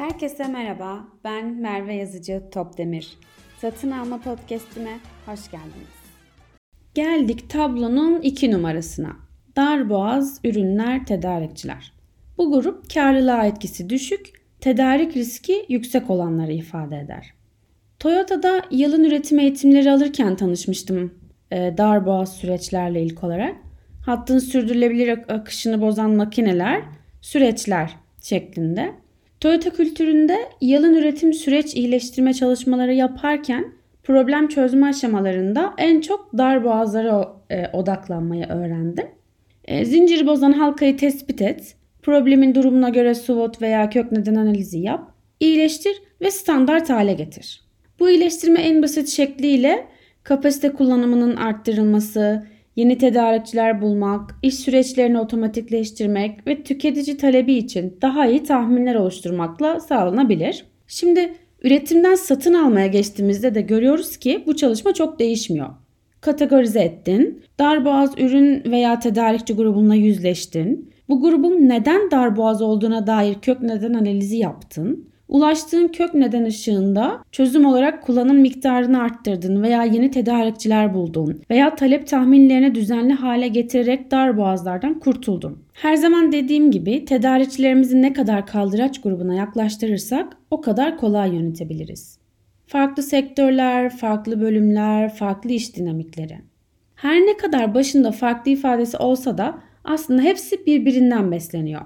Herkese merhaba, ben Merve Yazıcı Topdemir. Satın Alma Podcast'ime hoş geldiniz. Geldik tablonun iki numarasına. Darboğaz ürünler tedarikçiler. Bu grup karlılığa etkisi düşük, tedarik riski yüksek olanları ifade eder. Toyota'da yılın üretim eğitimleri alırken tanışmıştım e, darboğaz süreçlerle ilk olarak. Hattın sürdürülebilir akışını bozan makineler, süreçler şeklinde. Toyota kültüründe yalın üretim süreç iyileştirme çalışmaları yaparken problem çözme aşamalarında en çok dar boğazlara e, odaklanmayı öğrendim. E, zinciri bozan halkayı tespit et, problemin durumuna göre SWOT veya kök neden analizi yap, iyileştir ve standart hale getir. Bu iyileştirme en basit şekliyle kapasite kullanımının arttırılması, yeni tedarikçiler bulmak, iş süreçlerini otomatikleştirmek ve tüketici talebi için daha iyi tahminler oluşturmakla sağlanabilir. Şimdi üretimden satın almaya geçtiğimizde de görüyoruz ki bu çalışma çok değişmiyor. Kategorize ettin, darboğaz ürün veya tedarikçi grubunla yüzleştin. Bu grubun neden darboğaz olduğuna dair kök neden analizi yaptın. Ulaştığın kök neden ışığında çözüm olarak kullanım miktarını arttırdın veya yeni tedarikçiler buldun veya talep tahminlerini düzenli hale getirerek dar boğazlardan kurtuldun. Her zaman dediğim gibi tedarikçilerimizi ne kadar kaldıraç grubuna yaklaştırırsak o kadar kolay yönetebiliriz. Farklı sektörler, farklı bölümler, farklı iş dinamikleri. Her ne kadar başında farklı ifadesi olsa da aslında hepsi birbirinden besleniyor.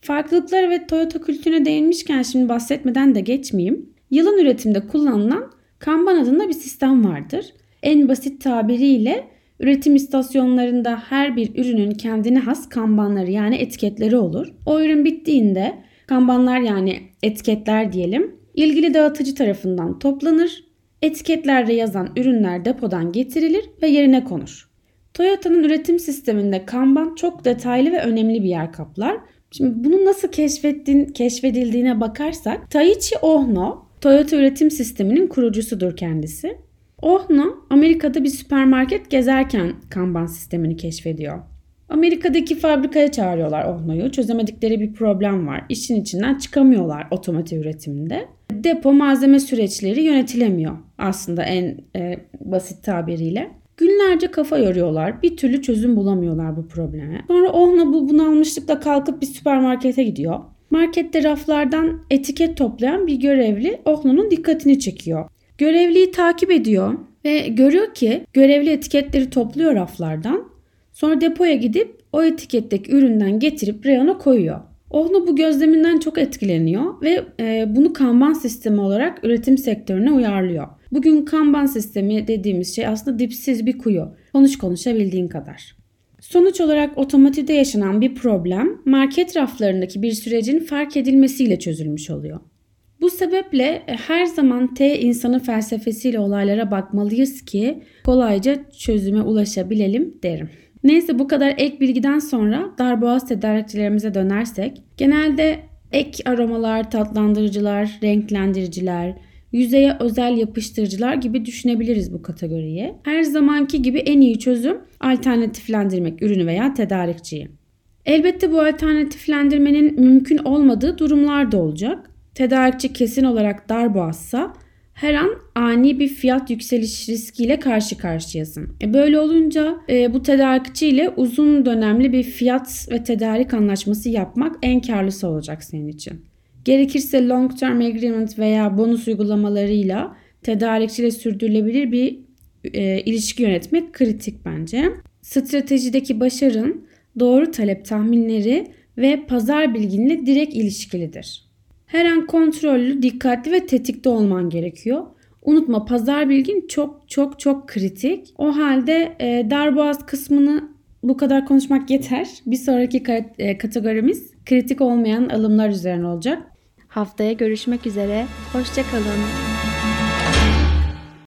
Farklılıkları ve Toyota kültürüne değinmişken şimdi bahsetmeden de geçmeyeyim. Yılın üretimde kullanılan Kanban adında bir sistem vardır. En basit tabiriyle üretim istasyonlarında her bir ürünün kendine has kanbanları yani etiketleri olur. O ürün bittiğinde kanbanlar yani etiketler diyelim ilgili dağıtıcı tarafından toplanır. Etiketlerde yazan ürünler depodan getirilir ve yerine konur. Toyota'nın üretim sisteminde Kanban çok detaylı ve önemli bir yer kaplar. Şimdi bunu nasıl keşfettin, keşfedildiğine bakarsak Taichi Ohno Toyota üretim sisteminin kurucusudur kendisi. Ohno Amerika'da bir süpermarket gezerken Kanban sistemini keşfediyor. Amerika'daki fabrikaya çağırıyorlar Ohno'yu. Çözemedikleri bir problem var. İşin içinden çıkamıyorlar otomotiv üretiminde. Depo malzeme süreçleri yönetilemiyor aslında en e, basit tabiriyle. Günlerce kafa yoruyorlar. Bir türlü çözüm bulamıyorlar bu probleme. Sonra Ohna bu bunalmışlıkla kalkıp bir süpermarkete gidiyor. Markette raflardan etiket toplayan bir görevli Ohna'nın dikkatini çekiyor. Görevliyi takip ediyor ve görüyor ki görevli etiketleri topluyor raflardan. Sonra depoya gidip o etiketteki üründen getirip reyona koyuyor. Ohno bu gözleminden çok etkileniyor ve e, bunu kanban sistemi olarak üretim sektörüne uyarlıyor. Bugün kanban sistemi dediğimiz şey aslında dipsiz bir kuyu. Konuş konuşabildiğin kadar. Sonuç olarak otomotivde yaşanan bir problem market raflarındaki bir sürecin fark edilmesiyle çözülmüş oluyor. Bu sebeple e, her zaman T insanı felsefesiyle olaylara bakmalıyız ki kolayca çözüme ulaşabilelim derim. Neyse bu kadar ek bilgiden sonra darboğaz tedarikçilerimize dönersek genelde ek aromalar, tatlandırıcılar, renklendiriciler, yüzeye özel yapıştırıcılar gibi düşünebiliriz bu kategoriye. Her zamanki gibi en iyi çözüm alternatiflendirmek ürünü veya tedarikçiyi. Elbette bu alternatiflendirmenin mümkün olmadığı durumlar da olacak. Tedarikçi kesin olarak darboğazsa her an ani bir fiyat yükseliş riskiyle karşı karşıyasın. E böyle olunca e, bu tedarikçi ile uzun dönemli bir fiyat ve tedarik anlaşması yapmak en karlısı olacak senin için. Gerekirse long term agreement veya bonus uygulamalarıyla tedarikçiyle sürdürülebilir bir e, ilişki yönetmek kritik bence. Stratejideki başarın doğru talep tahminleri ve pazar bilginle direkt ilişkilidir. Her an kontrollü, dikkatli ve tetikte olman gerekiyor. Unutma pazar bilgin çok çok çok kritik. O halde e, darboğaz kısmını bu kadar konuşmak yeter. Bir sonraki e, kategorimiz kritik olmayan alımlar üzerine olacak. Haftaya görüşmek üzere. Hoşçakalın.